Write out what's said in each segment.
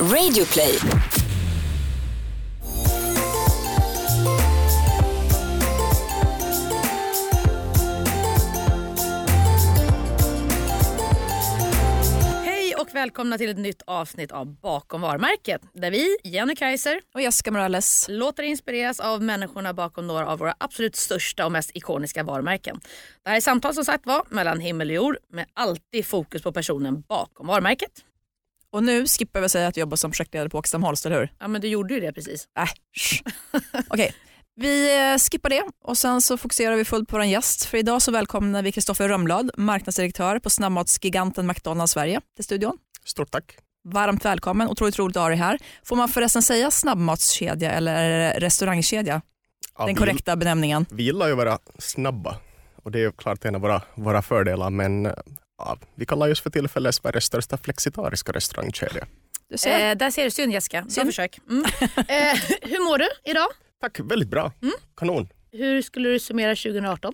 Radioplay. Hej och välkomna till ett nytt avsnitt av Bakom varumärket där vi, Jenny Kaiser Och Jessica Morales. låter inspireras av människorna bakom några av våra absolut största och mest ikoniska varumärken. Det här är samtal som sagt var mellan himmel och jord med alltid fokus på personen bakom varumärket. Och nu skippar vi att säga att jag jobbar som projektledare på Åkestam Holst, eller hur? Ja men du gjorde ju det precis. Äh. Okej, vi eh, skippar det och sen så fokuserar vi fullt på vår gäst. För idag så välkomnar vi Kristoffer Rönnblad, marknadsdirektör på snabbmatsgiganten McDonalds Sverige till studion. Stort tack. Varmt välkommen, otroligt roligt att ha dig här. Får man förresten säga snabbmatskedja eller restaurangkedja? Ja, Den vi- korrekta benämningen. Vi gillar ju att vara snabba och det är ju klart en av våra, våra fördelar men ja, vi kallar just för tillfället Sveriges största flexitariska restaurangkedja. Du ser. Eh, där ser du synd Jessica, bra försök. Mm. Eh, hur mår du idag? Tack, väldigt bra. Mm. Kanon. Hur skulle du summera 2018?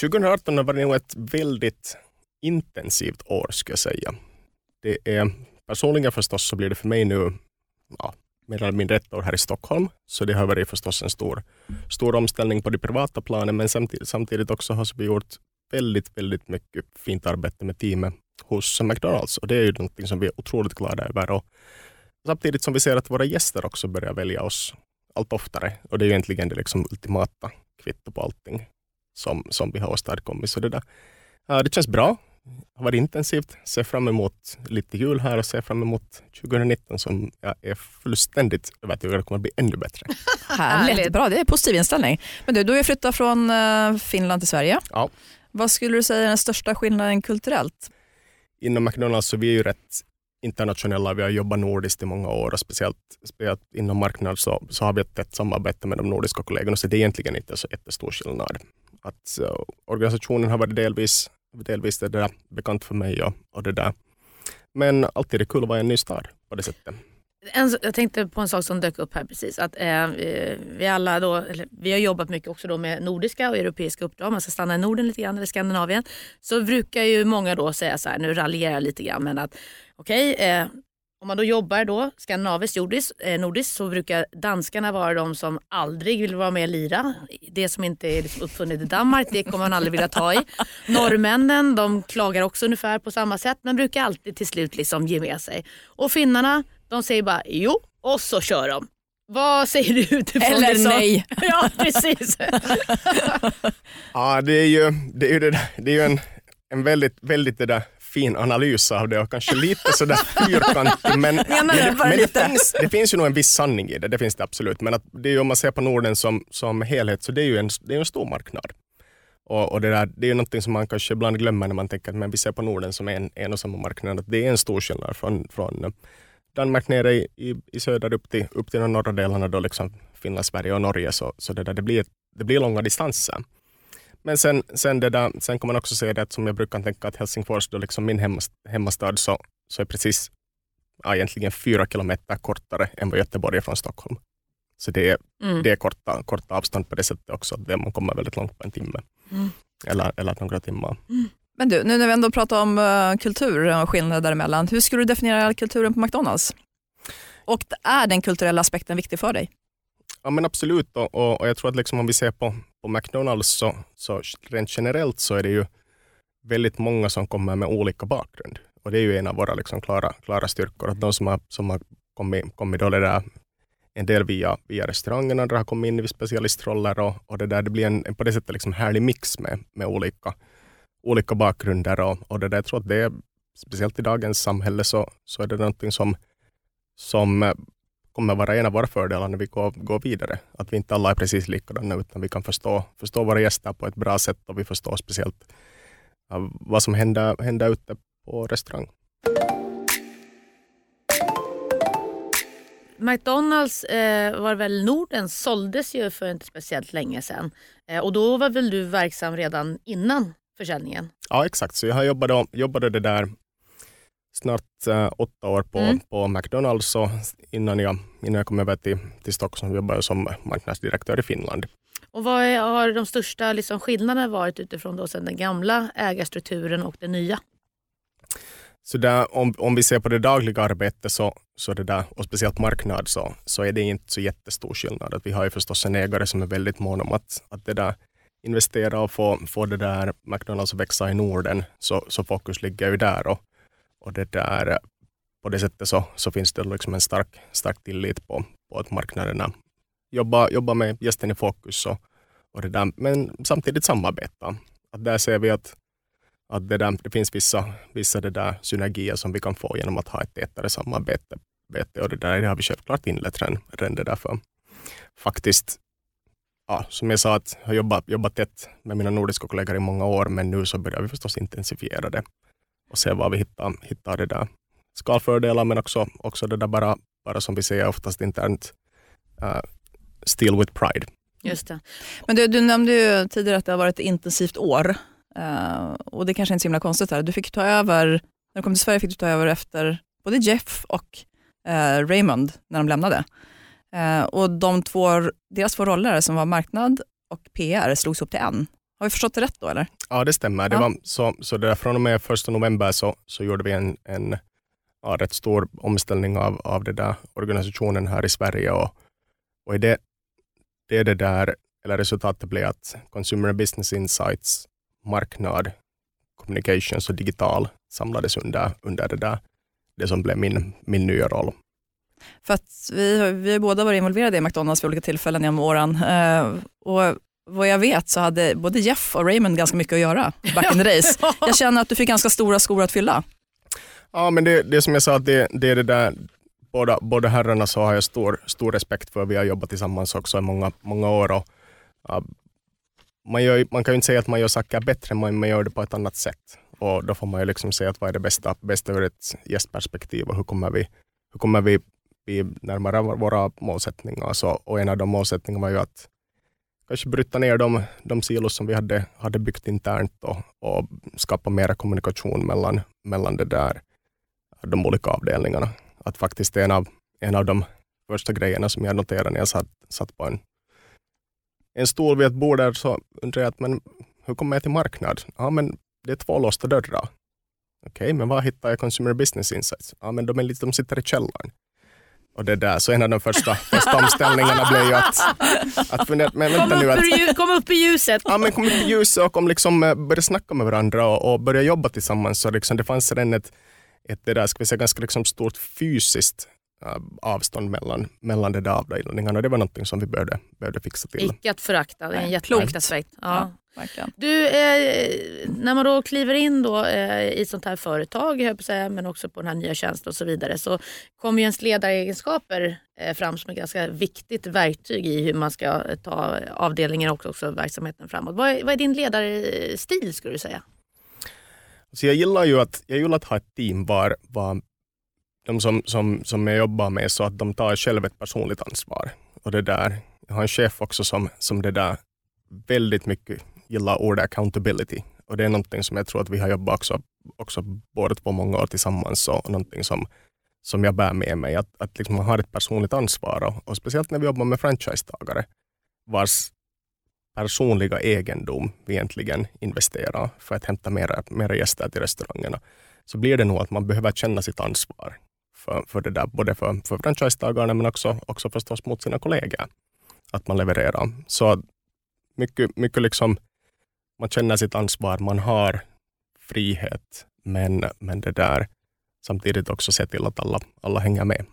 2018 har varit nog ett väldigt intensivt år skulle jag säga. Det är, personligen förstås så blir det för mig nu ja, mer eller mindre ett år här i Stockholm. Så det har varit förstås en stor, stor omställning på det privata planet men samtidigt, samtidigt också har vi gjort väldigt, väldigt mycket fint arbete med teamet hos McDonalds och det är ju någonting som vi är otroligt glada över. Och samtidigt som vi ser att våra gäster också börjar välja oss allt oftare och det är ju egentligen det liksom ultimata kvitto på allting som, som vi har åstadkommit. Så det, där, det känns bra. Det har varit intensivt. Ser fram emot lite jul här och ser fram emot 2019 som jag är fullständigt övertygad kommer att bli ännu bättre. Härligt, bra det är positiv inställning. Men du, du har ju flyttat från eh, Finland till Sverige. Ja. Vad skulle du säga är den största skillnaden kulturellt? Inom McDonalds så vi är ju rätt internationella. Vi har jobbat nordiskt i många år och speciellt, speciellt inom marknad så, så har vi ett tätt samarbete med de nordiska kollegorna så det är egentligen inte så jättestor skillnad. Att, så, organisationen har varit delvis, delvis det där bekant för mig och, och det där. Men alltid är det kul att vara i en ny stad på det sättet. En, jag tänkte på en sak som dök upp här precis. Att, eh, vi, alla då, eller, vi har jobbat mycket också då med nordiska och europeiska uppdrag. Man ska stanna i Norden lite grann eller Skandinavien. Så brukar ju många då säga så här, nu raljerar jag lite grann, men att okej, eh, om man då jobbar då skandinaviskt, nordiskt, eh, nordiskt så brukar danskarna vara de som aldrig vill vara med och lira. Det som inte är liksom uppfunnet i Danmark, det kommer man aldrig vilja ta i. Norrmännen, de klagar också ungefär på samma sätt men brukar alltid till slut liksom ge med sig. Och finnarna, de säger bara jo och så kör de. Vad säger du utifrån Eller det som- nej. Ja, precis. Ja, det är ju, det är ju, det där, det är ju en, en väldigt, väldigt det där fin analys av det och kanske lite sådär fyrkantig. Men, men, det det, bara men det, finns, det finns ju nog en viss sanning i det, det finns det absolut. Men att det är ju, om man ser på Norden som, som helhet så det är ju en, det är en stor marknad. Och, och det, där, det är ju någonting som man kanske ibland glömmer när man tänker att men vi ser på Norden som en, en och samma marknad. Att det är en stor skillnad från, från Danmark nere i, i, i söder upp till, upp till de norra delarna, då liksom Finland, Sverige och Norge. Så, så det, där, det, blir, det blir långa distanser. Men sen, sen, det där, sen kan man också säga det att som jag brukar tänka att Helsingfors, då liksom min hemmast, hemmastad, så, så är precis ja, egentligen fyra kilometer kortare än vad Göteborg är från Stockholm. Så det är, Mm. det är korta, korta avstånd på det sättet också. Det man kommer väldigt långt på en timme. Mm. Eller, eller några timmar. Men du, nu när vi ändå pratar om uh, kultur och skillnader däremellan, hur skulle du definiera kulturen på McDonalds? Och är den kulturella aspekten viktig för dig? Ja men absolut och, och, och jag tror att liksom om vi ser på, på McDonalds så, så rent generellt så är det ju väldigt många som kommer med olika bakgrund. Och det är ju en av våra liksom klara, klara styrkor. Att de som har, som har kommit, kommit då det där, en del via, via restaurangen, andra har kommit in i specialistroller och, och det, där, det blir en, en på det sättet liksom härlig mix med, med olika, olika bakgrunder. Och, och det där, jag tror att det är, speciellt i dagens samhälle så, så är det någonting som, som eh, kommer vara en av våra fördelar när vi går, går vidare. Att vi inte alla är precis likadana utan vi kan förstå, förstå våra gäster på ett bra sätt och vi förstår speciellt eh, vad som händer, händer ute på restaurang. McDonalds eh, var väl Norden såldes ju för inte speciellt länge sedan. Eh, och då var väl du verksam redan innan försäljningen? Ja exakt, så jag jobbat, jobbade det där snart eh, åtta år på, Mm. på McDonalds och innan jag, innan jag kom över till, till Stockholm jobbade jag som marknadsdirektör i Finland. Och vad är, har de största liksom, skillnaderna varit utifrån då sen den gamla ägarstrukturen och den nya? Så där, om, om vi ser på det dagliga arbetet så, så det där, och speciellt marknad så, så är det inte så jättestor skillnad. Att vi har ju förstås en ägare som är väldigt mån om att, att det där, investera och få, få det där McDonalds att växa i Norden, så, så fokus ligger ju där. Och, och det där, på det sättet så, så finns det liksom en stark, stark tillit på, på att marknaderna jobbar, jobba med gästen i fokus och, och det där, men samtidigt samarbeta. Att där ser vi att, att det, där, det finns vissa, vissa det där synergier som vi kan få genom att ha ett tätare samarbete. Och det där det har vi självklart inlett redan, redan det där för faktiskt ja, som jag sa, att jag har jobbat, jobbat tätt med mina nordiska kollegor i många år, men nu så börjar vi förstås intensifiera det och se var vi hittar, hittar det där skalfördelar, men också, också det där bara, bara som vi säger oftast internt, uh, still with pride. Just det. Men du, du nämnde ju tidigare att det har varit ett intensivt år uh, och det kanske inte är så himla konstigt. Här. Du fick ta över, när du kom till Sverige fick du ta över efter både Jeff och uh, Raymond när de lämnade. Uh, och de två, deras två roller som var marknad och PR slogs ihop till en. Har vi förstått det rätt då eller? Ja det stämmer. Det var, så, så där, från och med första november så, så gjorde vi en, en ja, rätt stor omställning av, av det där organisationen här i Sverige. Och, och i det, det, det där, eller resultatet blev att Consumer Business Insights, marknad, communications och digital samlades under, under det där, det som blev min, min nya roll. För att vi, vi har båda varit involverade i McDonalds vid olika tillfällen genom åren. Uh, och vad jag vet så hade både Jeff och Raymond ganska mycket att göra back in the days. Jag känner att du fick ganska stora skor att fylla. Ja, men det, det som jag sa, det, det är det där, båda, båda herrarna så har jag stor, stor respekt för. Vi har jobbat tillsammans också i många, många år. Och, uh, man, gör, man kan ju inte säga att man gör saker bättre, men man gör det på ett annat sätt. Och då får man ju liksom säga att vad är det bästa, bästa ur ett gästperspektiv och hur kommer vi, hur kommer vi, vi närmare våra målsättningar. Så, och en av de målsättningarna var ju att kanske bryta ner de, de silos som vi hade, hade byggt internt och, och skapa mera kommunikation mellan, mellan det där de olika avdelningarna. Att faktiskt en av, en av de första grejerna som jag noterade när jag satt, satt på en, en stol vid ett bord där så undrade jag att, men hur kommer jag till marknad? Ja, men det är två låsta dörrar. Okej, okay, men var hittar jag Consumer Business Insights? Ja, men de, är lite, de sitter i källaren. Och det där, så en av de första, första omställningarna blev ju att, att fundera, men vänta kom, nu att, upp, kom upp i ljuset. Ja, men kom upp i ljuset och kom liksom, eh, börja snacka med varandra och, och börja jobba tillsammans. Så liksom, det fanns redan ett, ett det där, ska vi säga, ganska liksom stort fysiskt uh, avstånd mellan, mellan de där avdelningarna. Det var någonting som vi behövde, behövde fixa till. Icke att förakta, det är en jätteviktig aspekt. Ja. Ja, du, eh, när man då kliver in då, eh, i sånt här företag, jag säga, men också på den här nya tjänsten och så vidare, så kommer ju ens ledaregenskaper eh, fram som ett ganska viktigt verktyg i hur man ska ta avdelningen och också verksamheten framåt. Vad är, vad är din ledarstil skulle du säga? Så jag gillar ju att, jag gillar att ha ett team var, var de som, som, som jag jobbar med så att de tar själv ett personligt ansvar. Och det där, jag har en chef också som, som det där väldigt mycket gillar ordet accountability. Och det är någonting som jag tror att vi har jobbat också, också båda två många år tillsammans och någonting som, som jag bär med mig. Att, att liksom man har ett personligt ansvar och, och speciellt när vi jobbar med franchisetagare vars personliga egendom vi egentligen investerar för att hämta mera, mera gäster till restaurangerna, så blir det nog att man behöver känna sitt ansvar för, för det där, både för, för franchisetagarna men också, också förstås mot sina kollegor. Att man levererar. Så mycket, mycket liksom, man känner sitt ansvar, man har frihet, men, men det där samtidigt också se till att alla, alla hänger med.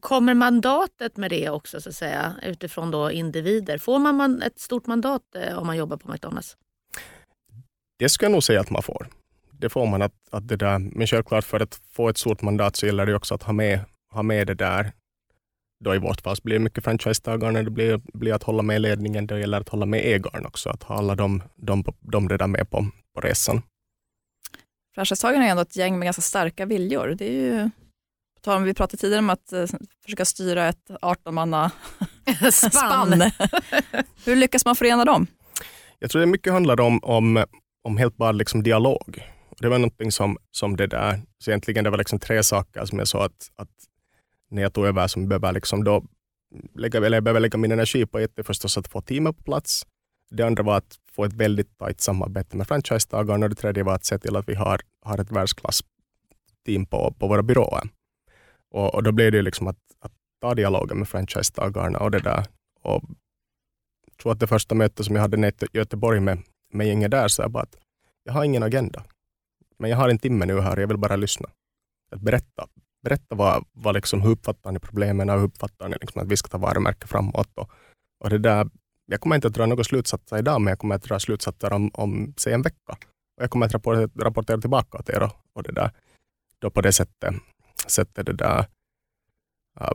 Kommer mandatet med det också så att säga utifrån då individer? Får man ett stort mandat eh, om man jobbar på McDonalds? Det skulle jag nog säga att man får. Det får man. att, att det där. Men självklart för att få ett stort mandat så gäller det också att ha med, ha med det där. Då I vårt fall blir det mycket franchisetagare, det blir, blir att hålla med ledningen, det gäller att hålla med ägaren också, att ha alla de, de, de där med på, på resan. Franchisetagarna är ändå ett gäng med ganska starka viljor. Det är ju vi pratade tidigare om att uh, försöka styra ett 18-manna spann. Hur lyckas man förena dem? Jag tror det mycket handlar om, om, om helt bara liksom dialog. Det var någonting som, som det där, så egentligen det var liksom tre saker som jag sa att, att när jag tog över som behöver liksom då lägga, eller jag behöver lägga min energi på ett är förstås att få teamet på plats. Det andra var att få ett väldigt tajt samarbete med franchisetagaren och det tredje var att se till att vi har, har ett världsklass team på, på våra byråer. Och, och då blev det liksom att, att ta dialogen med franchisetagarna och det där. Och jag tror att det första mötet som jag hade i Göteborg med, med gänget där, så jag bara att jag har ingen agenda. Men jag har en timme nu här, och jag vill bara lyssna. Att berätta, berätta vad, vad liksom, hur uppfattar ni problemen och hur uppfattar ni liksom, att vi ska ta varumärke framåt. Och, och det där, jag kommer inte att dra några slutsatser idag, men jag kommer att dra slutsatser om, om säg en vecka. Och jag kommer att rapportera, rapportera tillbaka till er och, och det där, då på det sättet, sättet det där, äh, uh,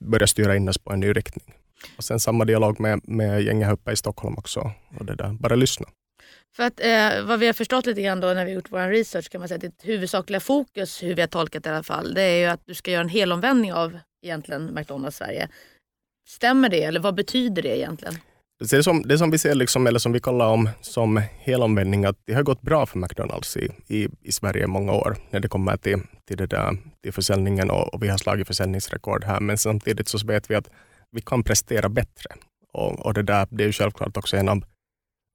börja styra in oss på en ny riktning. Och sen samma dialog med, med gänget uppe i Stockholm också. Och det där, bara lyssna. För att eh, vad vi har förstått lite grann då när vi har gjort vår research kan man säga att ditt huvudsakliga fokus, hur vi har tolkat det i alla fall, det är ju att du ska göra en helomvändning av egentligen McDonalds Sverige. Stämmer det eller vad betyder det egentligen? Det som, det som vi ser, liksom, eller som vi kallar om som helomvändning, att det har gått bra för McDonalds i, i, i Sverige i många år när det kommer till, till, det där, till försäljningen och, och vi har slagit försäljningsrekord här. Men samtidigt så vet vi att vi kan prestera bättre. Och, och det, där, det är ju självklart också en av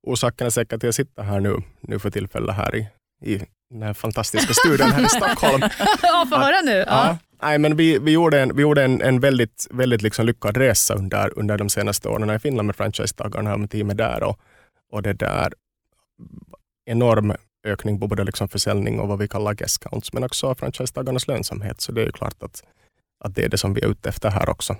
orsakerna säkert till att jag sitter här nu, nu för tillfället här i, i den här fantastiska studion här i Stockholm. ja, få höra nu. Ja. Nej, men vi, vi gjorde en, vi gjorde en, en väldigt, väldigt liksom lyckad resa under, under de senaste åren i Finland med franchise-tagarna och med teamet där. Och, och det där enorm ökning på både liksom försäljning och vad vi kallar guest counts, men också franchise-tagarnas lönsamhet. Så det är klart att, att det är det som vi är ute efter här också.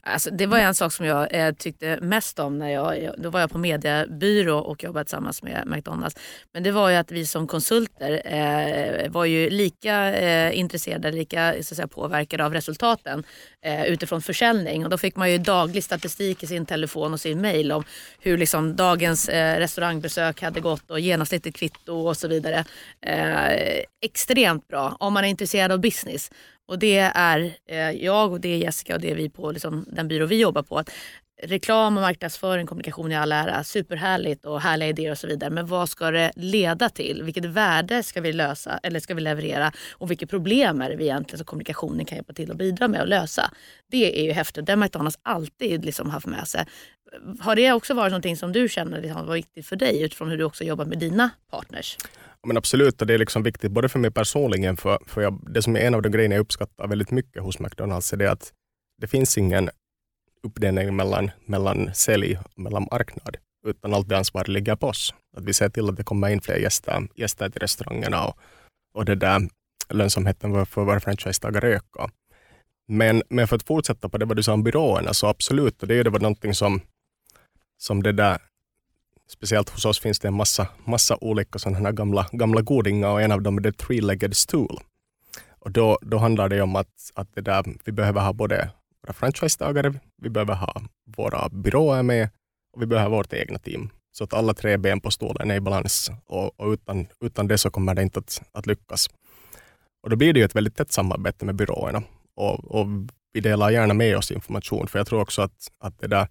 Alltså, det var en sak som jag eh, tyckte mest om när jag, då var jag på mediebyrå och jobbade tillsammans med McDonalds. Men det var ju att vi som konsulter eh, var ju lika eh, intresserade, lika så att säga, påverkade av resultaten eh, utifrån försäljning. Och då fick man ju daglig statistik i sin telefon och sin mail om hur liksom dagens eh, restaurangbesök hade gått och genomsnittligt kvitto och så vidare. Eh, extremt bra om man är intresserad av business. Och det är eh, jag och det är Jessica och det är vi på liksom, den byrå vi jobbar på. Att reklam och marknadsföring, kommunikation i all ära, superhärligt och härliga idéer och så vidare. Men vad ska det leda till? Vilket värde ska vi lösa eller ska vi leverera? Och vilka problem är det vi egentligen som kommunikationen kan hjälpa till att bidra med att lösa? Det är ju häftigt. Det har McDonalds alltid liksom haft med sig. Har det också varit någonting som du känner liksom var viktigt för dig utifrån hur du också jobbar med dina partners? Men absolut, och det är liksom viktigt både för mig personligen, för, för jag, det som är en av de grejerna jag uppskattar väldigt mycket hos McDonalds är det att det finns ingen uppdelning mellan, mellan sälj och mellan marknad, utan allt det ansvaret ligger på oss. Att vi ser till att det kommer in fler gäster, gäster till restaurangerna och, och det där lönsamheten för våra franchisetagare ökar. Men, men för att fortsätta på det vad du sa om byråerna, så absolut, och det är det var någonting som, som det där Speciellt hos oss finns det en massa, massa olika sådana gamla, gamla godingar och en av dem är the three-legged stool. Och då, då handlar det om att, att det där, vi behöver ha både våra franchisetagare, vi behöver ha våra byråer med och vi behöver vårt egna team. Så att alla tre ben på stolen är i balans och, och utan, utan det så kommer det inte att, att lyckas. Och då blir det ju ett väldigt tätt samarbete med byråerna och, och vi delar gärna med oss information, för jag tror också att, att det där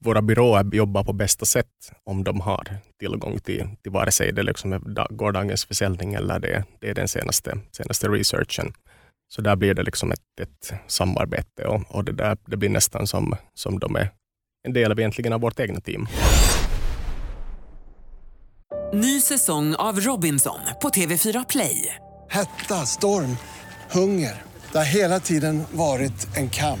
våra byråer jobbar på bästa sätt om de har tillgång till, till vare sig det liksom är gårdagens försäljning eller det, det är den senaste, senaste researchen. Så där blir det liksom ett, ett samarbete och, och det, där, det blir nästan som, som de är en del av, egentligen av vårt egna team. Ny säsong av Robinson på TV4 Play. Hetta, storm, hunger. Det har hela tiden varit en kamp.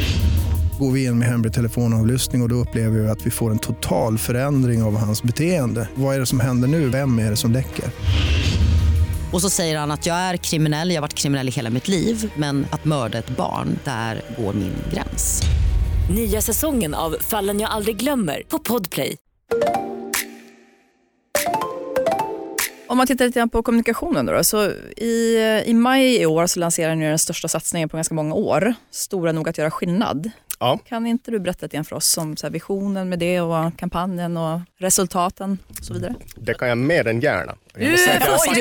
går vi in med hemlig telefonavlyssning och, och då upplever vi att vi får en total förändring av hans beteende. Vad är det som händer nu? Vem är det som läcker? Och så säger han att jag är kriminell, jag har varit kriminell i hela mitt liv men att mörda ett barn, där går min gräns. Nya säsongen av Fallen jag aldrig glömmer på Podplay. Om man tittar lite grann på kommunikationen då, så i, i maj i år så lanserar ni den största satsningen på ganska många år, Stora nog att göra skillnad. Ja. Kan inte du berätta lite grann för oss om så visionen med det och kampanjen och resultaten och så vidare? Det kan jag mer än gärna. Nu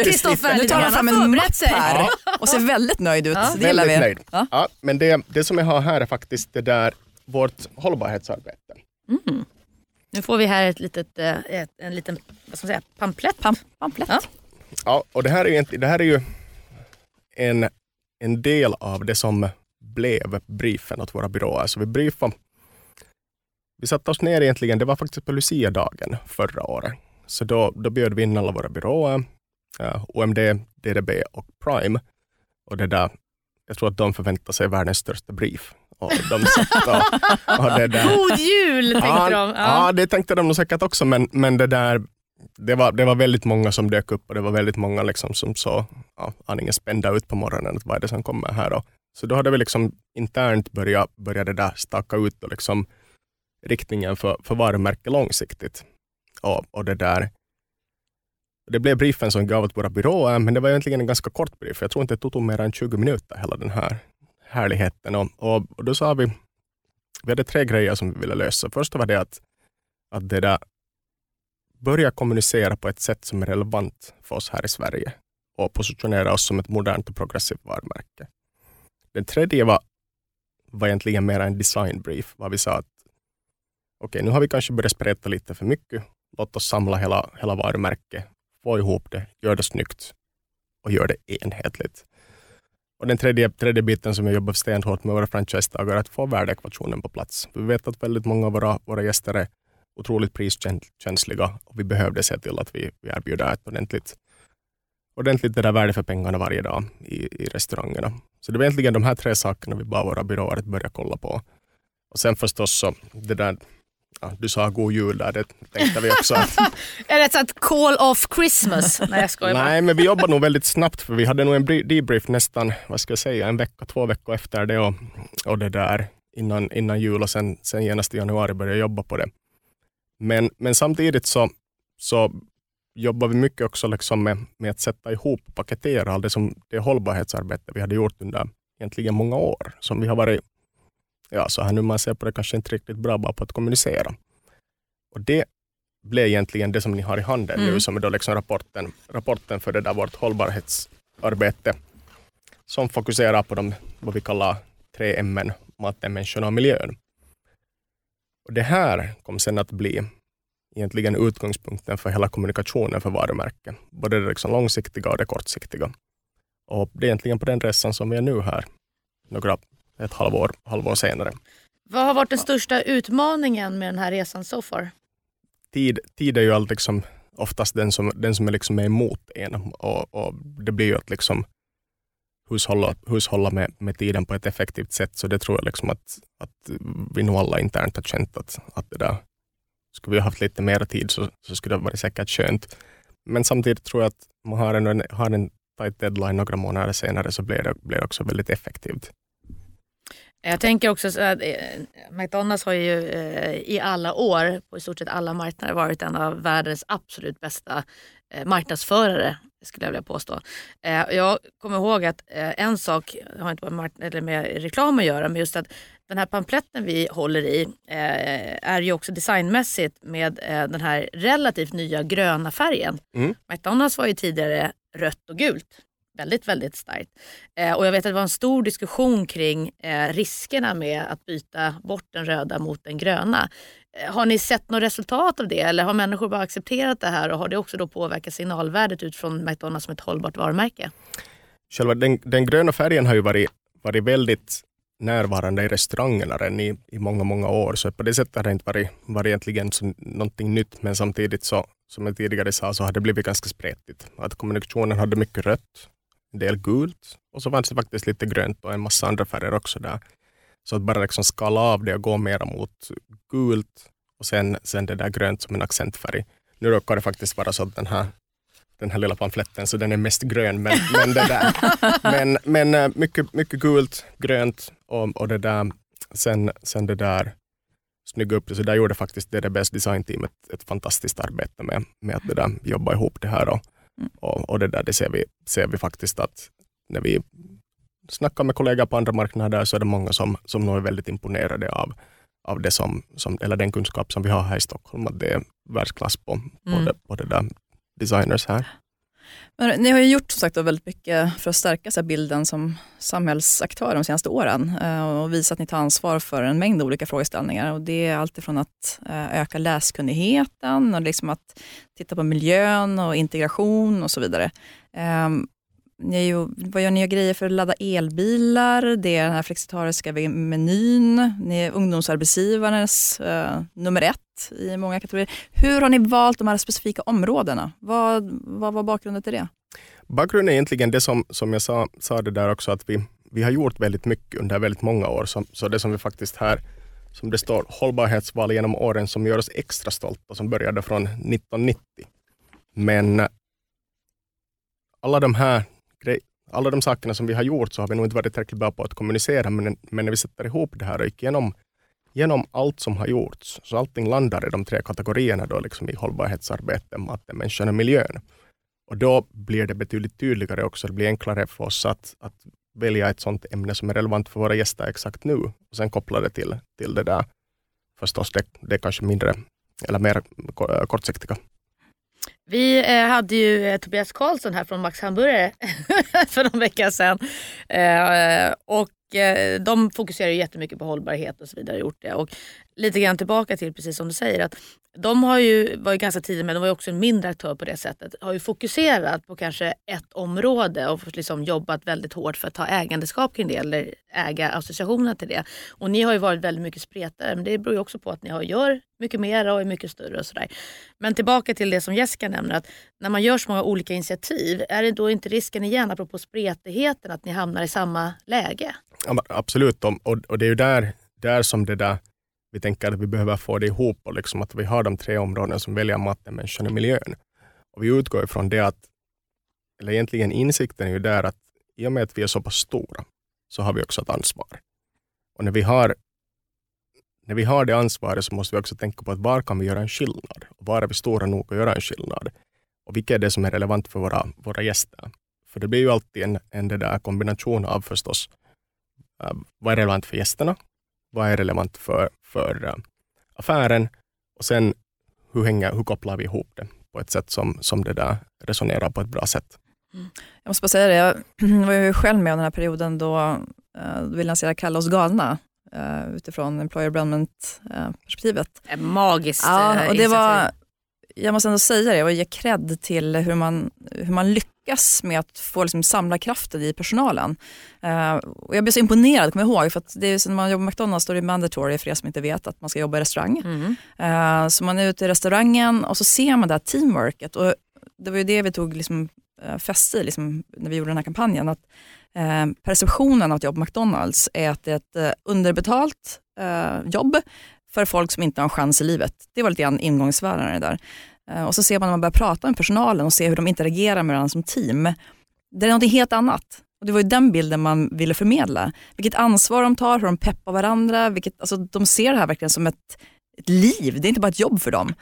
Kristoffer Nu tar han fram en mapp här och ser väldigt nöjd ut. Ja. Det gillar vi. Nöjd. Ja. ja. men det, det som jag har här är faktiskt det där vårt hållbarhetsarbete. Mm. Nu får vi här ett litet, eh, ett, en liten vad ska man säga, pamplett. Pam, pamplett. Ja. Ja, och det här är ju, inte- det här är ju en, en del av det som blev briefen åt våra byråer. Så vi briefade, vi satte oss ner egentligen, det var faktiskt på Lucia-dagen förra året. Så då, då bjöd vi in alla våra byråer, ja, OMD, DDB och Prime. Och det där, jag tror att de förväntar sig världens största brief. Och de satt och, och det där. God jul tänkte ja, de. Ja. det tänkte de nog säkert också, men, men det där det var, det var väldigt många som dök upp och det var väldigt många liksom som såg ja, aningen spända ut på morgonen. Att vad är det som kommer här? Och, så då hade vi liksom internt börjat, börjat det där staka ut och liksom riktningen för, för varumärke långsiktigt. Och, och det där det blev briefen som gav åt våra byråer, men det var egentligen en ganska kort brief. Jag tror inte det tog mer än 20 minuter, hela den här härligheten. Och, och, och då sa vi, vi hade tre grejer som vi ville lösa. Första var det att, att det där, börja kommunicera på ett sätt som är relevant för oss här i Sverige och positionera oss som ett modernt och progressivt varumärke. Den tredje var, var egentligen mer en designbrief, var vi sa att okej, nu har vi kanske börjat spreta lite för mycket. Låt oss samla hela, hela varumärket, få ihop det, gör det snyggt och gör det enhetligt. Och den tredje, tredje biten som jag jobbar stenhårt med våra franchisetagare är att få värdeekvationen på plats. Vi vet att väldigt många av våra, våra gäster är otroligt priskänsliga och vi behövde se till att vi, vi erbjuder ett ordentligt, ordentligt det där värde för pengarna varje dag i, i restaurangerna. Så det var egentligen de här tre sakerna vi bad våra byråer att börja kolla på. Och sen förstås så, det där, ja, du sa god jul där, det tänkte vi också att Är det ett sånt call off Christmas? Nej jag skojar. Nej, men vi jobbar nog väldigt snabbt för vi hade nog en bri- debrief nästan, vad ska jag säga, en vecka, två veckor efter det och, och det där innan, innan jul och sen, sen genast i januari började jag jobba på det. Men, men samtidigt så, så jobbar vi mycket också liksom med, med att sätta ihop och paketera allt det, som, det hållbarhetsarbete vi hade gjort under egentligen många år, som vi har varit, ja så här nu man ser på det, kanske inte riktigt bra bara på att kommunicera. Och det blev egentligen det som ni har i handen Mm. nu, som är då liksom rapporten, rapporten för det där vårt hållbarhetsarbete, som fokuserar på de, vad vi kallar tre M, maten, människorna och miljön. Och det här kom sen att bli egentligen utgångspunkten för hela kommunikationen för varumärken. Både det liksom långsiktiga och det kortsiktiga. Och det är egentligen på den resan som vi är nu här, några, ett halvår, halvår senare. Vad har varit den största utmaningen med den här resan so far? Tid, tid är ju alltid liksom oftast den som, den som är liksom är emot en och, och det blir ju att liksom hushålla, hushålla med, med tiden på ett effektivt sätt. Så det tror jag liksom att, att vi nog alla internt har känt att, att det där, skulle vi ha haft lite mer tid så, så skulle det varit säkert skönt. Men samtidigt tror jag att man har en, har en tight deadline några månader senare så blir det, blir det också väldigt effektivt. Jag tänker också så att eh, McDonalds har ju eh, i alla år på i stort sett alla marknader varit en av världens absolut bästa eh, marknadsförare skulle jag vilja påstå. Jag kommer ihåg att en sak har inte med, eller med reklam att göra, men just att den här pamfletten vi håller i eh, är ju också designmässigt med eh, den här relativt nya gröna färgen. Mm. McDonalds var ju tidigare rött och gult. Väldigt, väldigt starkt. Eh, och jag vet att det var en stor diskussion kring eh, riskerna med att byta bort den röda mot den gröna. Eh, har ni sett något resultat av det eller har människor bara accepterat det här och har det också då påverkat signalvärdet utifrån McDonalds som ett hållbart varumärke? Själva den, den gröna färgen har ju varit, varit väldigt närvarande i restaurangerna redan i, i många, många år. Så på det sättet har det inte varit, varit egentligen så, någonting nytt. Men samtidigt, så, som jag tidigare sa, så har det blivit ganska spretigt. Att kommunikationen hade mycket rött, en del gult och så fanns det faktiskt lite grönt och en massa andra färger också där. Så att bara liksom skala av det och gå mera mot gult och sen, sen det där grönt som en accentfärg. Nu råkar det faktiskt vara så att den här den här lilla pamfletten, så den är mest grön. Men, men, det där. men, men eh, mycket, mycket gult, grönt och, och det där, sen, sen det där snygga upp det. Så där gjorde faktiskt DDBs designteam ett, ett fantastiskt arbete med, med att det där, jobba ihop det här. Och, och, och det där det ser, vi, ser vi faktiskt att när vi snackar med kollegor på andra marknader så är det många som, som nog är väldigt imponerade av, av det som, som, eller den kunskap som vi har här i Stockholm. Att det är världsklass på, på, Mm. det, på det där designers här. Men ni har ju gjort som sagt väldigt mycket för att stärka så här, bilden som samhällsaktör de senaste åren eh, och visa att ni tar ansvar för en mängd olika frågeställningar. Och det är alltifrån att eh, öka läskunnigheten och liksom att titta på miljön och integration och så vidare. Ehm, ni ju, vad gör ni grejer för att ladda elbilar? Det är den här flexitariska menyn. Ni är ungdomsarbetsgivarnas eh, nummer ett i många kategorier. Hur har ni valt de här specifika områdena? Vad, vad var bakgrunden till det? Bakgrunden är egentligen det som, som jag sa, sa det där också, att vi, vi har gjort väldigt mycket under väldigt många år. Så, så det som vi faktiskt här, som det står, hållbarhetsval genom åren som gör oss extra stolta, som började från 1990. Men alla de här alla de sakerna som vi har gjort så har vi nog inte varit tillräckligt bra på att kommunicera, men, men när vi sätter ihop det här och gick igenom, genom allt som har gjorts, så allting landar i de tre kategorierna då, liksom i hållbarhetsarbete, maten, människan och miljön. Och då blir det betydligt tydligare också, det blir enklare för oss att, att välja ett sådant ämne som är relevant för våra gäster exakt nu, och sen koppla det till, till det där, förstås det, det är kanske mindre eller mer kortsiktiga. Vi eh, hade ju eh, Tobias Karlsson här från Max Hamburgare för någon vecka sedan. Eh, och eh, de fokuserar ju jättemycket på hållbarhet och så vidare. Gjort det. Och lite grann tillbaka till precis som du säger att de har ju, var ju ganska tidiga med, de var ju också en mindre aktör på det sättet, har ju fokuserat på kanske ett område och liksom jobbat väldigt hårt för att ta ägandeskap kring det eller äga associationerna till det. Och ni har ju varit väldigt mycket spretare men det beror ju också på att ni har, gör mycket mer och är mycket större och sådär. Men tillbaka till det som Jessica nämner att när man gör så många olika initiativ, är det då inte risken igen, apropå spretigheten, att ni hamnar i samma läge? Ja, absolut, och, och det är ju där, där som det där vi tänker att vi behöver få det ihop och liksom att vi har de tre områdena som väljer matten, människan och miljön. Och vi utgår ifrån det att, eller egentligen insikten är ju där att i och med att vi är så pass stora så har vi också ett ansvar. Och när vi har, när vi har det ansvaret så måste vi också tänka på att var kan vi göra en skillnad? Och var är vi stora nog att göra en skillnad? Och vilket är det som är relevant för våra, våra gäster? För det blir ju alltid en, en det där kombination av förstås vad är relevant för gästerna? Vad är relevant för, för uh, affären? Och sen hur, hänger, hur kopplar vi ihop det på ett sätt som, som det där resonerar på ett bra sätt? Mm. Jag måste bara säga det, jag var ju själv med om den här perioden då, uh, vi lanserade Kalla oss galna uh, utifrån employer brandment-perspektivet. Uh, Magiskt ja, och det var, Jag måste ändå säga det och ge cred till hur man, hur man lyckas med att få liksom, samla kraften i personalen. Uh, och jag blev så imponerad, kommer jag ihåg, för att det är, när man jobbar på McDonalds då är det mandatory för er som inte vet att man ska jobba i restaurang. Mm. Uh, så man är ute i restaurangen och så ser man det här teamworket. Och det var ju det vi tog liksom, uh, fäste i liksom, när vi gjorde den här kampanjen. Att, uh, perceptionen att jobba på McDonalds är att det är ett uh, underbetalt jobb för folk som inte har en chans i livet. Det var lite grann ingångsvärden där. Eh, och så ser man när man börjar prata med personalen och ser hur de interagerar med varandra som team. Det är något helt annat. Och Det var ju den bilden man ville förmedla. Vilket ansvar de tar, hur de peppar varandra. Vilket, alltså, de ser det här verkligen som ett, ett liv, det är inte bara ett jobb för dem.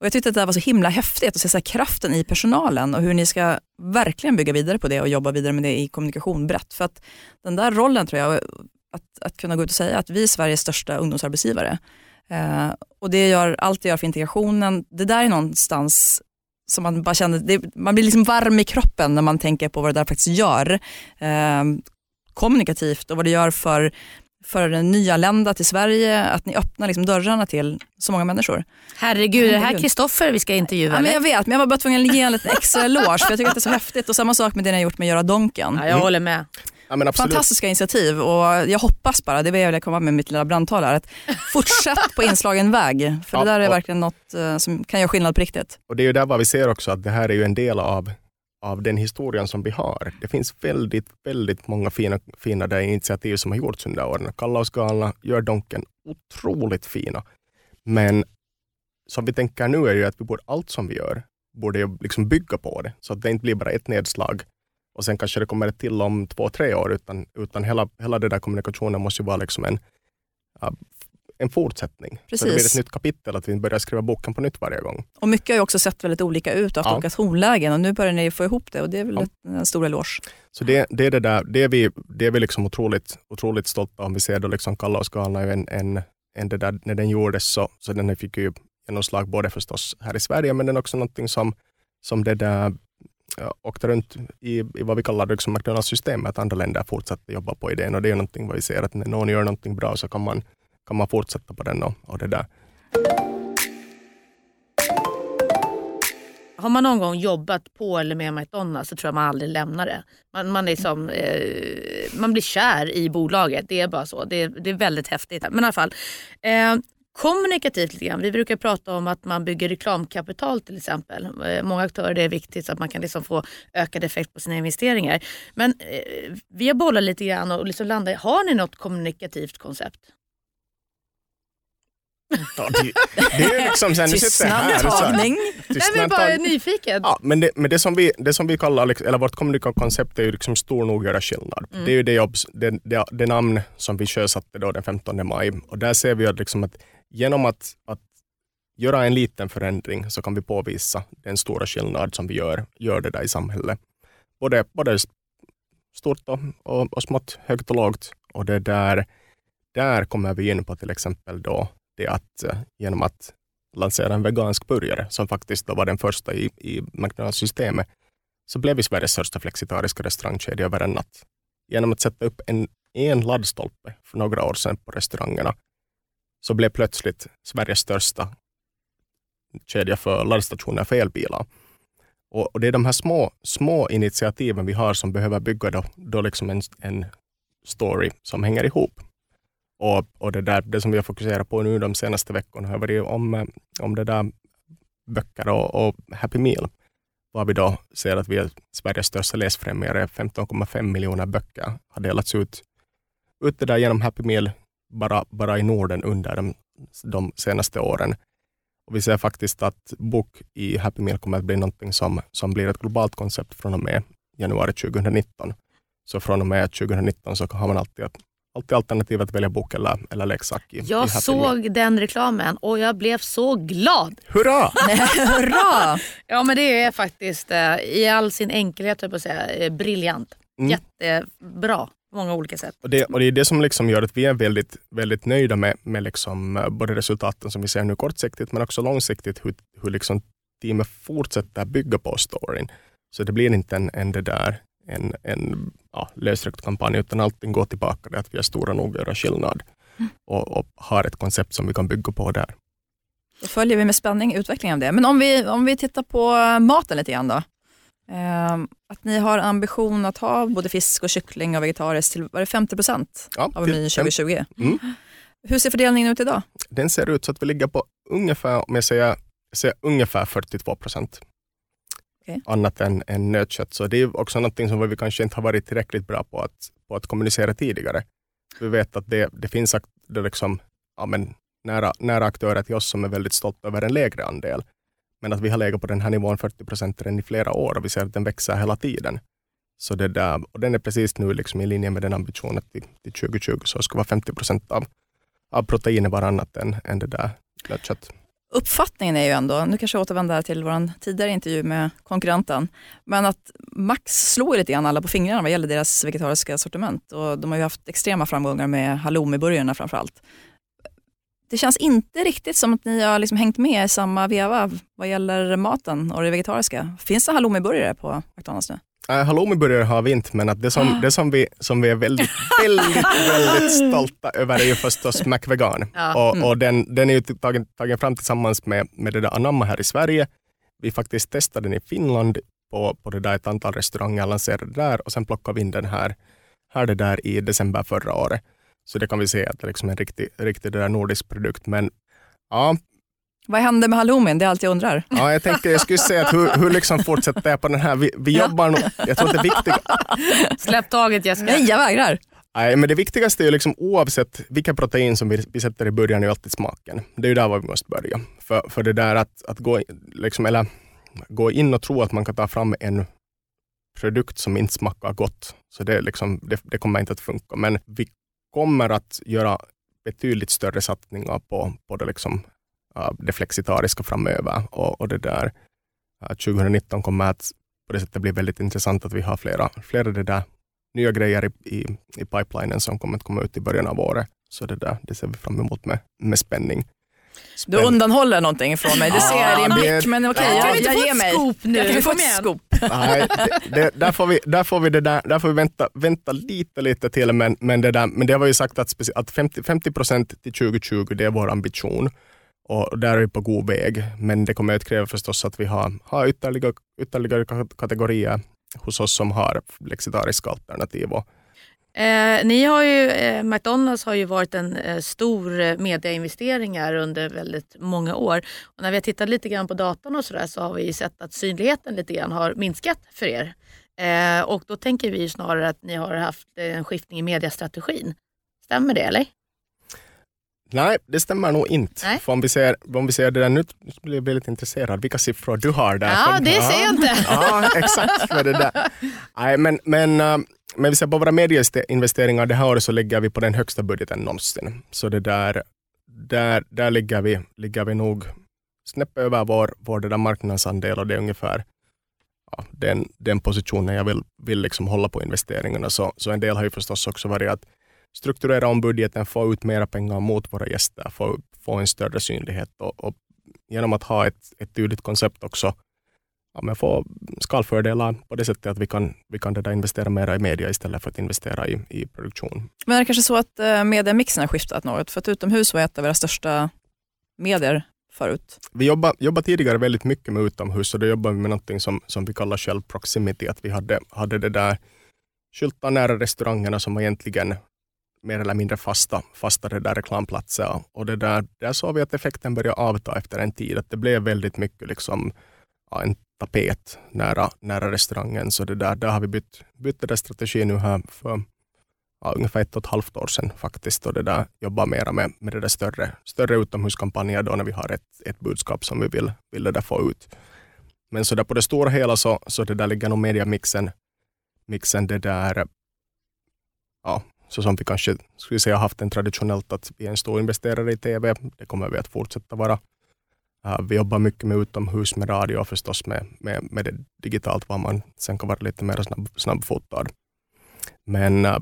Och Jag tyckte att det var så himla häftigt att se så kraften i personalen och hur ni ska verkligen bygga vidare på det och jobba vidare med det i kommunikation brett. För att den där rollen tror jag, att, att kunna gå ut och säga att vi är Sveriges största ungdomsarbetsgivare. Eh, och det gör allt det gör för integrationen. Det där är någonstans som man bara känner, det, man blir liksom varm i kroppen när man tänker på vad det där faktiskt gör eh, kommunikativt och vad det gör för för nyanlända till Sverige, att ni öppnar liksom dörrarna till så många människor. Herregud, är det här Kristoffer vi ska intervjua? Ja, men jag vet, men jag var bara tvungen att ge en liten extra eloge för jag tycker att det är så häftigt. Och samma sak med det ni har gjort med Göra Donken. Ja, jag håller med. Ja, Fantastiska initiativ och jag hoppas bara, det vill jag komma med mitt lilla brandtal här, att fortsätt på inslagen väg. För ja, det där är verkligen något uh, som kan göra skillnad på riktigt. Och det är ju där vad vi ser också att det här är ju en del av av den historien som vi har. Det finns väldigt, väldigt många fina, fina där initiativ som har gjorts under åren. Kalla oss galna, gör Donken, otroligt fina. Men som vi tänker nu är ju att vi borde, allt som vi gör borde liksom bygga på det, så att det inte blir bara ett nedslag och sen kanske det kommer ett till om två, tre år, utan, utan hela, hela den där kommunikationen måste ju vara liksom en, en fortsättning. Precis. Så det blir ett nytt kapitel, att vi börjar skriva boken på nytt varje gång. Och mycket har ju också sett väldigt olika ut, haft ja. olika tonlägen och nu börjar ni få ihop det och det är väl ja. en stor eloge. Så det, det, är det, där, det är vi, det är vi liksom otroligt, otroligt stolta om. Vi ser då liksom Kalla och Skalna, en, en, en det där, när den gjordes så, så den fick ju genomslag både förstås här i Sverige, men den är också någonting som, som det där åkte runt i, i vad vi kallar det liksom McDonalds-systemet, andra länder fortsatte jobba på idén och det är någonting vad vi ser att när någon gör någonting bra så kan man, kan man fortsätta på den och, och det där. Har man någon gång jobbat på eller med McDonalds så tror jag man aldrig lämnar det. Man, man, är som, eh, man blir kär i bolaget, det är bara så. Det, det är väldigt häftigt. Men i alla fall. Eh, kommunikativt lite grann. Vi brukar prata om att man bygger reklamkapital till exempel. Eh, många aktörer det är viktigt så att man kan liksom få ökad effekt på sina investeringar. Men eh, vi har bollat lite grann och liksom landat Har ni något kommunikativt koncept? Ja, det, det är liksom sen, Tystnadtagning. Nej, men bara nyfiken. Ja, men det, men det, som vi, det som vi kallar, liksom- eller vårt kommunikationskoncept är ju liksom stor nog göra skillnad. Mm. Det är ju det, jobb, det, det, det namn som vi sjösatte då den 15 maj och där ser vi att, liksom att genom att, att göra en liten förändring så kan vi påvisa den stora skillnad som vi gör, gör det där i samhället. Både, både stort och, och, och smått, högt och lågt. Och det där, där kommer vi in på till exempel då det att eh, genom att lansera en vegansk burgare, som faktiskt då var den första i, i McDonalds-systemet, så blev vi Sveriges största flexitariska restaurangkedja över en natt. Genom att sätta upp en, en laddstolpe för några år sedan på restaurangerna, så blev plötsligt Sveriges största kedja för laddstationer för elbilar. Och, och, det är de här små, små initiativen vi har som behöver bygga då, då liksom en, en story som hänger ihop. Och, och det, där, det som vi har fokuserat på nu de senaste veckorna har varit om, om det där böcker och, och Happy Meal. Var vi då ser att vi är Sveriges största läsfrämjare. 15,5 miljoner böcker har delats ut, ut det där genom Happy Meal bara, bara i Norden under de, de senaste åren. Och vi ser faktiskt att bok i Happy Meal kommer att bli någonting som, som blir ett globalt koncept från och med januari 2019. Så från och med 2019 så har man alltid alltid alternativ att välja bok eller, eller leksak. I, jag i såg Meal. den reklamen och jag blev så glad. Hurra! Hurra! Ja men det är faktiskt eh, i all sin enkelhet, jag på säga, eh, briljant. Mm. Jättebra på många olika sätt. Och det, och det är det som liksom gör att vi är väldigt, väldigt nöjda med, med liksom, eh, både resultaten som vi ser nu kortsiktigt men också långsiktigt hur, hur liksom teamet fortsätter bygga på storyn. Så det blir inte en, en det där en, en ja, lösryckt kampanj, utan allting går tillbaka till att vi är stora nog att göra skillnad och, och har ett koncept som vi kan bygga på där. Då följer vi med spänning utvecklingen av det. Men om vi, om vi tittar på maten lite grann då. Eh, att ni har ambition att ha både fisk och kyckling och vegetariskt till var det 50 procent Ja, av menyn 2020. Mm. Hur ser fördelningen ut idag? Den ser ut så att vi ligger på ungefär, om jag säger, säger ungefär 42 procent. Okej. Annat än, än nötkött. Så det är också någonting som vi kanske inte har varit tillräckligt bra på att, på att kommunicera tidigare. Vi vet att det, det finns det liksom, ja, men, nära, nära aktörer till oss som är väldigt stolta över en lägre andel. Men att vi har legat på den här nivån 40 procent i flera år och vi ser att den växer hela tiden. Så det där, och den är precis nu liksom i linje med den ambitionen att till, till 2020 så ska vara 50 procent av, av proteinet vara annat än, än det där nötkött. Uppfattningen är ju ändå, nu kanske jag återvänder till vår tidigare intervju med konkurrenten, men att Max slår ju lite grann alla på fingrarna vad gäller deras vegetariska sortiment och de har ju haft extrema framgångar med halloumiburgarna framförallt. Det känns inte riktigt som att ni har liksom hängt med i samma veva vad gäller maten och det vegetariska. Finns det halloumiburgare på McDonalds nu? Äh, Halloumiburgare har vi inte, men att det, som, det som, vi, som vi är väldigt, väldigt, väldigt stolta över är ju förstås McVegan. Ja. Och, och den, den är ju tagen, tagen fram tillsammans med, med det där Anamma här i Sverige. Vi faktiskt testade den i Finland på, på det där ett antal restauranger, lanserade där och sen plockade vi in den här, här det där i december förra året. Så det kan vi se att det är liksom en riktig, riktig där nordisk produkt. Men ja, Vad händer med halloumin? Det är allt jag undrar. ja, jag tänkte jag skulle säga att hur, hur liksom fortsätter jag på den här? Vi, vi jobbar nog, jag tror att det viktiga, Släpp taget Jessica. Nej, jag vägrar. Nej, men det viktigaste är ju liksom oavsett vilka protein som vi, vi sätter i början är ju alltid smaken. Det är ju där var vi måste börja. För, för det där att, att gå, liksom, eller, gå in och tro att man kan ta fram en produkt som inte smakar gott, så det, liksom, det, det kommer inte att funka. Men vi kommer att göra betydligt större satsningar på, på det, liksom, äh, det flexitariska framöver. Och, och det där, äh, 2019 kommer att på det sättet bli väldigt intressant att vi har flera, flera det där nya grejer i, i, i pipelinen som kommer att komma ut i början av året. Så det, där, det ser vi fram emot med, med spänning. Du undanhåller någonting från mig, det ser jag i din blick. Men okej, Kan jag, vi jag få ger mig. nu? Jag kan få Kom ett scoop. Nej, det, det, där, får vi, där får vi, det där, där får vi vänta, vänta lite, lite till, men, men, det där, men det vi ju sagt att, speci- att 50, 50 procent till 2020, det är vår ambition. Och där är vi på god väg, men det kommer att kräva förstås att vi har, har ytterligare, ytterligare ka- kategorier hos oss som har flexitariska alternativ. Och, Eh, ni har ju, eh, McDonalds har ju varit en eh, stor eh, mediainvesteringar under väldigt många år. Och när vi har tittat lite grann på datan och sådär så har vi sett att synligheten lite grann har minskat för er. Eh, och då tänker vi snarare att ni har haft eh, en skiftning i mediastrategin. Stämmer det eller? nej, det stämmer nog inte. Nej. För om vi ser, om vi ser det där nu, blir jag väldigt intresserad. Vilka siffror du har där? Ja, Som- det ser jag inte. Ja, exakt. För det där. Nej, men, men, äh, men vi ser på våra medieinvesteringar det här året så ligger vi på den högsta budgeten någonsin. Så det där, där, där ligger, vi, ligger vi nog snäpp över vår, vår där marknadsandel och det är ungefär ja, den, den positionen jag vill, vill liksom hålla på investeringarna. Så, så en del har ju förstås också varit att strukturera om budgeten, få ut mera pengar mot våra gäster, få, få en större synlighet och, och genom att ha ett, ett tydligt koncept också ja, men få skalfördelar på det sättet att vi kan, vi kan det investera mer i media istället för att investera i, i produktion. Men är det kanske så att eh, mediamixen har skiftat något? För att utomhus var ett av era största medier förut. Vi jobbade, jobbade tidigare väldigt mycket med utomhus och då jobbade vi med någonting som, som vi kallar själv proximity. Att vi hade, hade det där skyltar nära restaurangerna som var egentligen mer eller mindre fasta, fasta det där reklamplatser. Och det där, där såg vi att effekten började avta efter en tid. Att det blev väldigt mycket liksom, ja, en tapet nära, nära restaurangen. Så det där, där har vi bytt, bytt den där strategi nu här för ja, ungefär ett och ett halvt år sedan faktiskt. Och det där jobbar mera med, med det där större, större utomhuskampanjer då när vi har ett, ett budskap som vi vill, vill det där få ut. Men så där på det stora hela så, så det där ligger nog mediamixen mixen det där, ja, så som vi kanske skulle säga haft en traditionellt att vi är en stor investerare i TV. Det kommer vi att fortsätta vara. Äh, vi jobbar mycket med utomhus, med radio och förstås med, med, med det digitalt, var man sen kan vara lite mer snabb, snabbfotad. Men äh,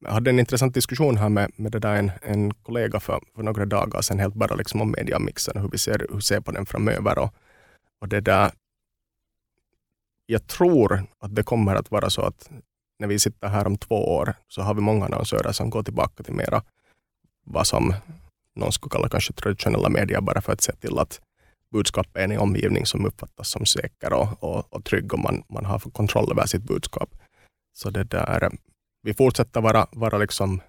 jag hade en intressant diskussion här med, med det där en, en kollega för, för några dagar sedan, helt bara liksom om mediamixen och hur vi ser, hur ser på den framöver. Och, och det där, jag tror att det kommer att vara så att när vi sitter här om två år så har vi många annonsörer som går tillbaka till mera vad som någon skulle kalla kanske traditionella medier bara för att se till att budskapet är en omgivning som uppfattas som säker och, och, och trygg och man, man har kontroll över sitt budskap. Så det där, vi fortsätter vara, vara liksom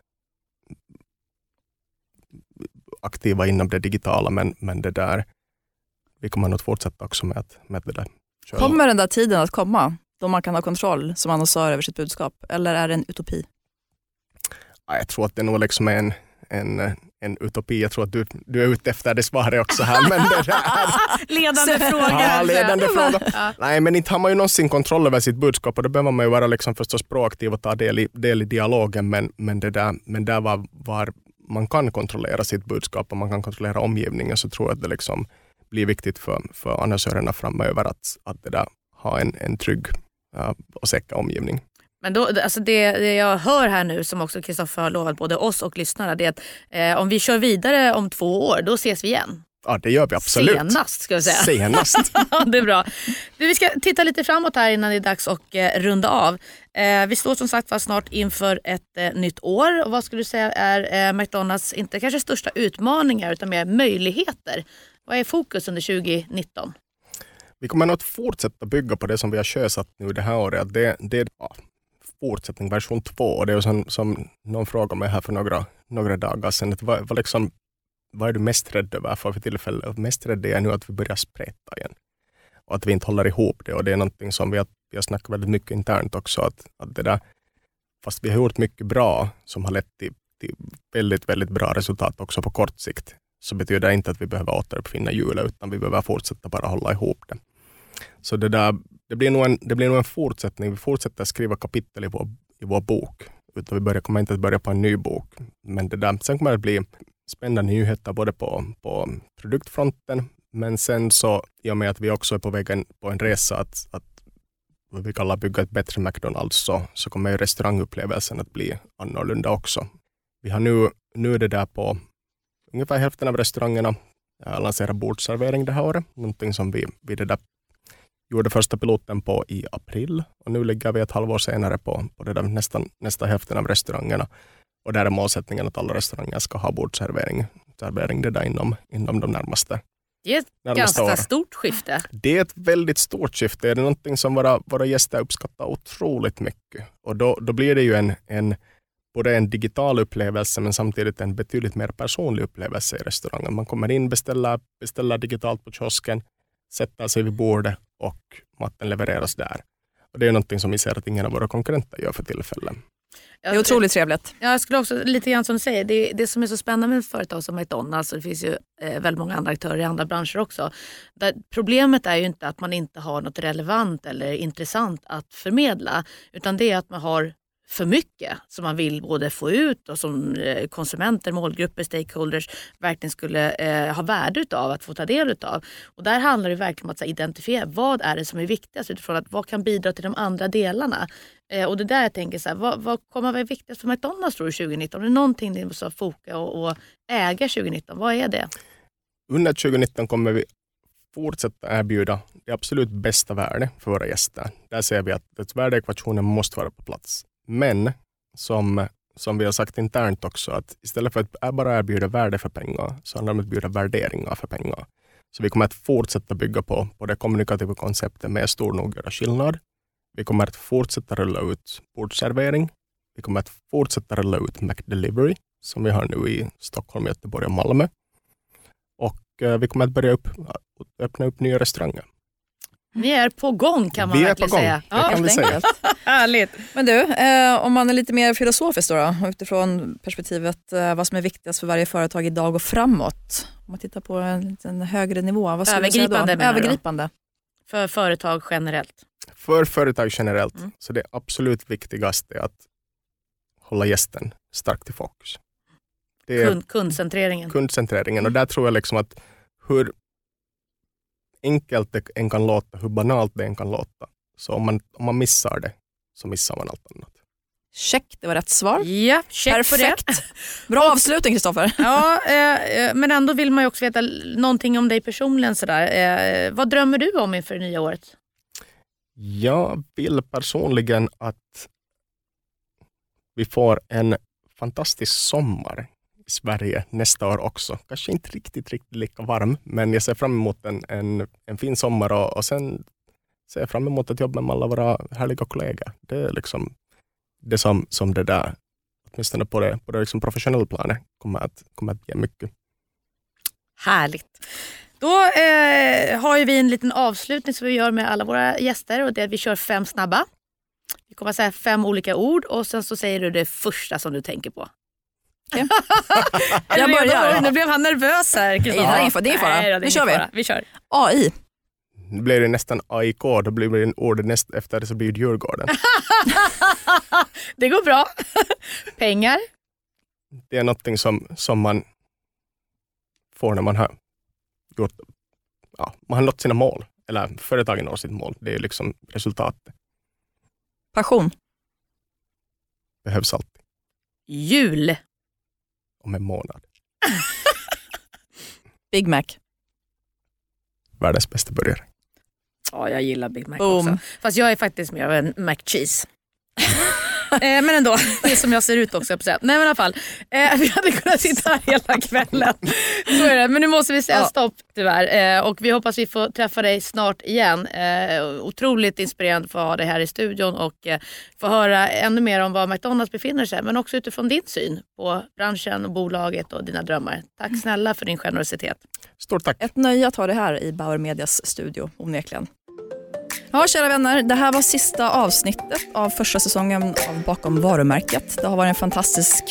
aktiva inom det digitala men, men det där, vi kommer nog fortsätta också med att, med det där. köra. Kommer den där tiden att komma då man kan ha kontroll som annonsör över sitt budskap? Eller är det en utopi? Ja, jag tror att det nog liksom är en, en, en utopi. Jag tror att du, du är ute efter det svaret också här. Men det där, Ledande fråga. ja, ledande fråga. Ja. Nej, men inte har man ju någonsin kontroll över sitt budskap och då behöver man ju vara liksom förstås proaktiv och ta del i, del i dialogen. Men, men, det där, men där var, var man kan kontrollera sitt budskap och man kan kontrollera omgivningen så tror jag att det liksom blir viktigt för, för annonsörerna framöver att, att det där, ha en, en trygg ja, och säker omgivning. Men då, alltså det, det jag hör här nu som också Kristoffer har lovat både oss och lyssnarna det är att eh, om vi kör vidare om två år då ses vi igen. Ja, det gör vi absolut. Senast ska jag säga. Senast. Det är bra. Vi ska titta lite framåt här innan det är dags att eh, runda av. Eh, vi står som sagt var snart inför ett eh, nytt år. Och vad skulle du säga är eh, McDonalds, inte kanske största utmaningar utan mer möjligheter? Vad är fokus under 2019? Vi kommer nog att fortsätta bygga på det som vi har sjösatt nu det här året. Det, det fortsättning version två. Det är som, som någon frågade mig här för några, några dagar sedan. Att vad, vad, liksom, vad är du mest rädd över för tillfället? Mest rädd är jag nu att vi börjar spreta igen. Och att vi inte håller ihop det. Och det är någonting som vi har, vi har snackat väldigt mycket internt också. Att, att det där, fast vi har gjort mycket bra som har lett till, till väldigt, väldigt bra resultat också på kort sikt så betyder det inte att vi behöver återuppfinna hjulet utan vi behöver fortsätta bara hålla ihop det. Så det, där, det, blir nog en, det blir nog en fortsättning. Vi fortsätter skriva kapitel i vår, i vår bok. Utan vi börjar, kommer inte att börja på en ny bok. Men det där, sen kommer det att bli spännande nyheter både på, på produktfronten men sen så i och med att vi också är på vägen på en resa att, att vad vi kallar bygga ett bättre McDonalds så, så kommer ju restaurangupplevelsen att bli annorlunda också. Vi har nu, nu är det där på ungefär hälften av restaurangerna eh, lanserat bordsservering det här året. Någonting som vi, vi det där gjorde första piloten på i april och nu ligger vi ett halvår senare på, på det där nästan, nästa hälften av restaurangerna. Och där är målsättningen att alla restauranger ska ha bordservering servering det där inom, inom de närmaste Det är ett ganska år. stort skifte. det är ett väldigt stort skifte. Det är någonting som våra, våra gäster uppskattar otroligt mycket. Och då, då blir det ju en, en, både en digital upplevelse men samtidigt en betydligt mer personlig upplevelse i restaurangen. Man kommer in, beställer, beställer digitalt på kiosken, sätter sig vid bordet och maten levereras där. Och det är någonting som vi ser att ingen av våra konkurrenter gör för tillfället. Det är otroligt trevligt. Ja, Jag skulle också, lite grann som du säger, det, det som är så spännande med ett företag som McDonalds, och det finns ju eh, väldigt många andra aktörer i andra branscher också. Där problemet är ju inte att man inte har något relevant eller intressant att förmedla, utan det är att man har för mycket som man vill både få ut och som eh, konsumenter, målgrupper, stakeholders verkligen skulle eh, ha värde utav att få ta del utav. Och där handlar det verkligen om att här, identifiera vad är det som är viktigast utifrån att vad kan bidra till de andra delarna. Eh, och det där jag tänker så här, vad, vad kommer att vara viktigast för McDonalds tror du 2019? Är det någonting ni måste foka och, och äga 2019? Vad är det? Under 2019 kommer vi fortsätta erbjuda det absolut bästa värde för våra gäster. Där ser vi att värdeekvationen måste vara på plats. Men som, som vi har sagt internt också, att istället för att bara erbjuda värde för pengar, så handlar det om att erbjuda värderingar för pengar. Så vi kommer att fortsätta bygga på, på det kommunikativa konceptet med stor nog göra skillnad. Vi kommer att fortsätta rulla ut bordservering. Vi kommer att fortsätta rulla ut McDelivery, som vi har nu i Stockholm, Göteborg och Malmö. Och eh, vi kommer att börja upp, öppna upp nya restauranger. Ni är på gång kan man Vi är verkligen på gång, säga. det kan vi säga. Härligt. Men du, eh, om man är lite mer filosofisk då, då utifrån perspektivet eh, vad som är viktigast för varje företag idag och framåt. Om man tittar på en liten högre nivå, vad skulle du säga Övergripande då? du då? Övergripande. För företag generellt. För företag generellt, Mm. så det absolut viktigaste är att hålla gästen starkt i fokus. Det är Kund, kundcentreringen. kundcentreringen och där tror jag liksom att hur enkelt det än kan låta, hur banalt det än kan låta, så om man, om man missar det så missar man allt annat. Check, det var rätt svar. Ja, check på det. Perfekt. Bra avslutning Kristoffer. Ja, eh, eh, men ändå vill man ju också veta någonting om dig personligen. Sådär. Eh, vad drömmer du om inför det nya året? Jag vill personligen att vi får en fantastisk sommar Sverige nästa år också. Kanske inte riktigt, riktigt lika varm, men jag ser fram emot en, en, en fin sommar och, och sen ser jag fram emot att jobba med alla våra härliga kollegor. Det är liksom det som, som det där, åtminstone på det, på det liksom professionella planet, kommer att, kommer att ge mycket. Härligt. Då eh, har ju vi en liten avslutning som vi gör med alla våra gäster och det är att vi kör fem snabba. Vi kommer att säga fem olika ord och sen så säger du det första som du tänker på. Okej. Jag börjar. Nu blev han nervös här. Nej, det är ingen fara. Nej då, Nu kör vi. fara. Vi kör. AI. Nu blir det nästan AIK, då blir det en ord näst efter det så blir det Djurgården. Det går bra. Pengar. det är någonting som, som man får när man har gjort, ja, man har nått sina mål. Eller företagen når sitt mål. Det är liksom resultatet. Passion. Behövs alltid. Jul. Om en månad. Big Mac. Världens bästa burgare. Ja, jag gillar Big Mac Boom. också. Fast jag är faktiskt mer av en McCheese. eh, men ändå, det är som jag ser ut också. jag att. Nej men i alla fall, eh, vi hade kunnat sitta här hela kvällen. Så är det. Men nu måste vi säga Ja. stopp tyvärr. Eh, och vi hoppas vi får träffa dig snart igen. Eh, otroligt inspirerande att få ha dig här i studion och eh, få höra ännu mer om var McDonalds befinner sig. Men också utifrån din syn på branschen och bolaget och dina drömmar. Tack snälla för din generositet. Stort tack. Ett nöje att ha det här i Bauer Medias studio, onekligen. Ja, kära vänner, det här var sista avsnittet av första säsongen av Bakom varumärket. Det har varit en fantastisk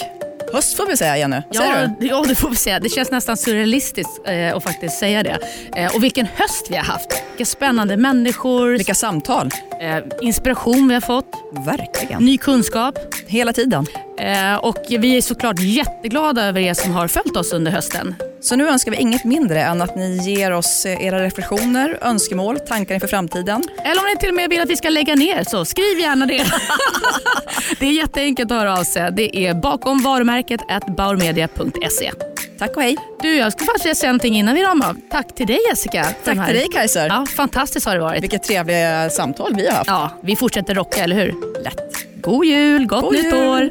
höst får vi säga, Jenny. Vad säger Ja, du? ja, det får vi säga. Det känns nästan surrealistiskt eh, att faktiskt säga det. Eh, och vilken höst vi har haft. Vilka spännande människor, Vilka samtal. eh, inspiration vi har fått, Verkligen. ny kunskap. Hela tiden. Eh, och vi är såklart jätteglada över er som har följt oss under hösten. Så nu önskar vi inget mindre än att ni ger oss eh, era reflektioner, önskemål, tankar inför framtiden. Eller om ni till och med vill att vi ska lägga ner så skriv gärna det. det är jätteenkelt att höra av sig. Det är bakom varumärket at bauermedia.se. Tack och hej. Du, jag ska faktiskt säga någonting innan vi ramar. Tack till dig Jessica. Tack till dig Kajser. Ja, fantastiskt har det varit. Vilket trevliga samtal vi har haft. Ja, vi fortsätter rocka, eller hur? Lätt. God jul, gott God nytt jul. år!